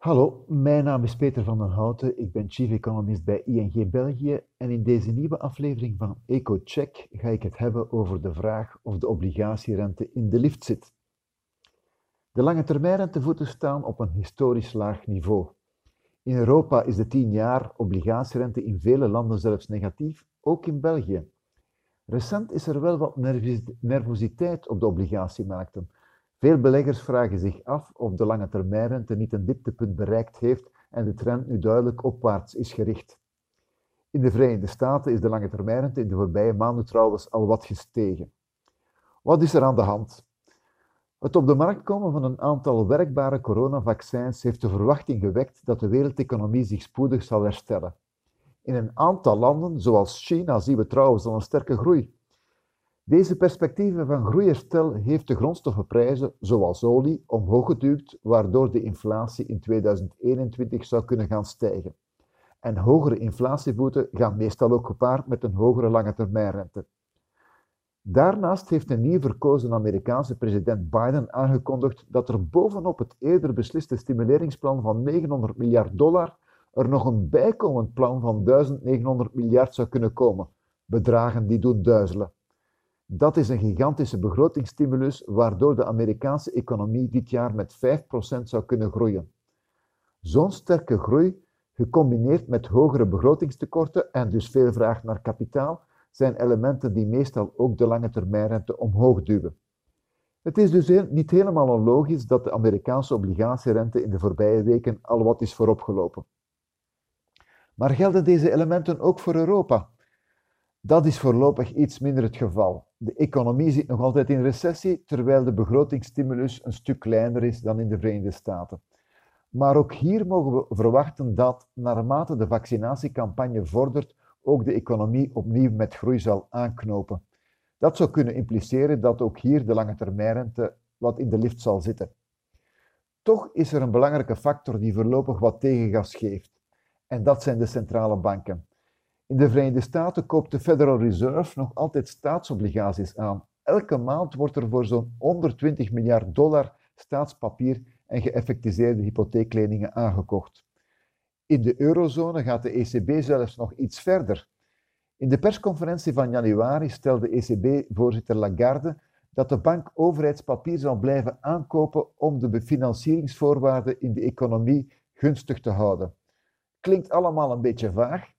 Hallo, mijn naam is Peter van den Houten. Ik ben chief economist bij ING België en in deze nieuwe aflevering van EcoCheck ga ik het hebben over de vraag of de obligatierente in de lift zit. De lange termijnrentevoeten staan op een historisch laag niveau. In Europa is de 10 jaar obligatierente in vele landen zelfs negatief, ook in België. Recent is er wel wat nervositeit op de obligatiemarkten. Veel beleggers vragen zich af of de lange termijnrente niet een dieptepunt bereikt heeft en de trend nu duidelijk opwaarts is gericht. In de Verenigde Staten is de lange termijnrente in de voorbije maanden trouwens al wat gestegen. Wat is er aan de hand? Het op de markt komen van een aantal werkbare coronavaccins heeft de verwachting gewekt dat de wereldeconomie zich spoedig zal herstellen. In een aantal landen, zoals China, zien we trouwens al een sterke groei. Deze perspectieven van groeiherstel heeft de grondstoffenprijzen, zoals olie, omhoog geduwd, waardoor de inflatie in 2021 zou kunnen gaan stijgen. En hogere inflatievoeten gaan meestal ook gepaard met een hogere lange termijnrente. Daarnaast heeft een nieuw verkozen Amerikaanse president Biden aangekondigd dat er bovenop het eerder besliste stimuleringsplan van 900 miljard dollar er nog een bijkomend plan van 1900 miljard zou kunnen komen. Bedragen die doen duizelen. Dat is een gigantische begrotingsstimulus waardoor de Amerikaanse economie dit jaar met 5% zou kunnen groeien. Zo'n sterke groei, gecombineerd met hogere begrotingstekorten en dus veel vraag naar kapitaal, zijn elementen die meestal ook de lange termijnrente omhoog duwen. Het is dus niet helemaal onlogisch dat de Amerikaanse obligatierente in de voorbije weken al wat is vooropgelopen. Maar gelden deze elementen ook voor Europa? Dat is voorlopig iets minder het geval. De economie zit nog altijd in recessie, terwijl de begrotingsstimulus een stuk kleiner is dan in de Verenigde Staten. Maar ook hier mogen we verwachten dat, naarmate de vaccinatiecampagne vordert, ook de economie opnieuw met groei zal aanknopen. Dat zou kunnen impliceren dat ook hier de lange termijnrente wat in de lift zal zitten. Toch is er een belangrijke factor die voorlopig wat tegengas geeft. En dat zijn de centrale banken. In de Verenigde Staten koopt de Federal Reserve nog altijd staatsobligaties aan. Elke maand wordt er voor zo'n 120 miljard dollar staatspapier en geëffectiseerde hypotheekleningen aangekocht. In de eurozone gaat de ECB zelfs nog iets verder. In de persconferentie van januari stelde ECB-voorzitter Lagarde dat de bank overheidspapier zal blijven aankopen om de financieringsvoorwaarden in de economie gunstig te houden. Klinkt allemaal een beetje vaag,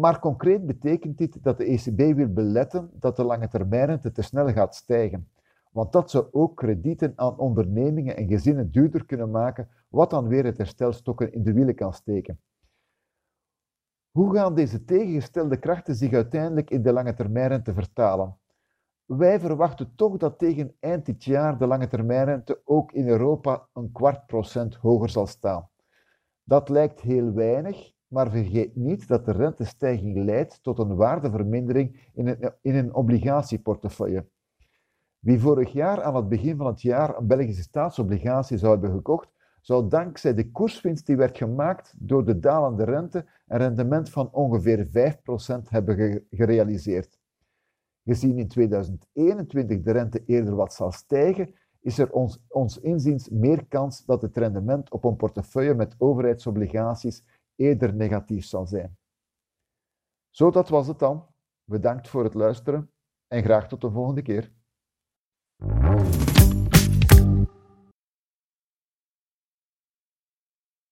maar concreet betekent dit dat de ECB wil beletten dat de lange termijnrente te snel gaat stijgen. Want dat zou ook kredieten aan ondernemingen en gezinnen duurder kunnen maken, wat dan weer het herstelstokken in de wielen kan steken. Hoe gaan deze tegengestelde krachten zich uiteindelijk in de lange termijnrente vertalen? Wij verwachten toch dat tegen eind dit jaar de lange termijnrente ook in Europa een kwart procent hoger zal staan. Dat lijkt heel weinig, maar vergeet niet dat de rentestijging leidt tot een waardevermindering in een, in een obligatieportefeuille. Wie vorig jaar aan het begin van het jaar een Belgische staatsobligatie zou hebben gekocht, zou dankzij de koerswinst die werd gemaakt door de dalende rente een rendement van ongeveer 5% hebben gerealiseerd. Gezien in 2021 de rente eerder wat zal stijgen, is er ons, ons inziens meer kans dat het rendement op een portefeuille met overheidsobligaties eerder negatief zal zijn. Zo, dat was het dan. Bedankt voor het luisteren en graag tot de volgende keer.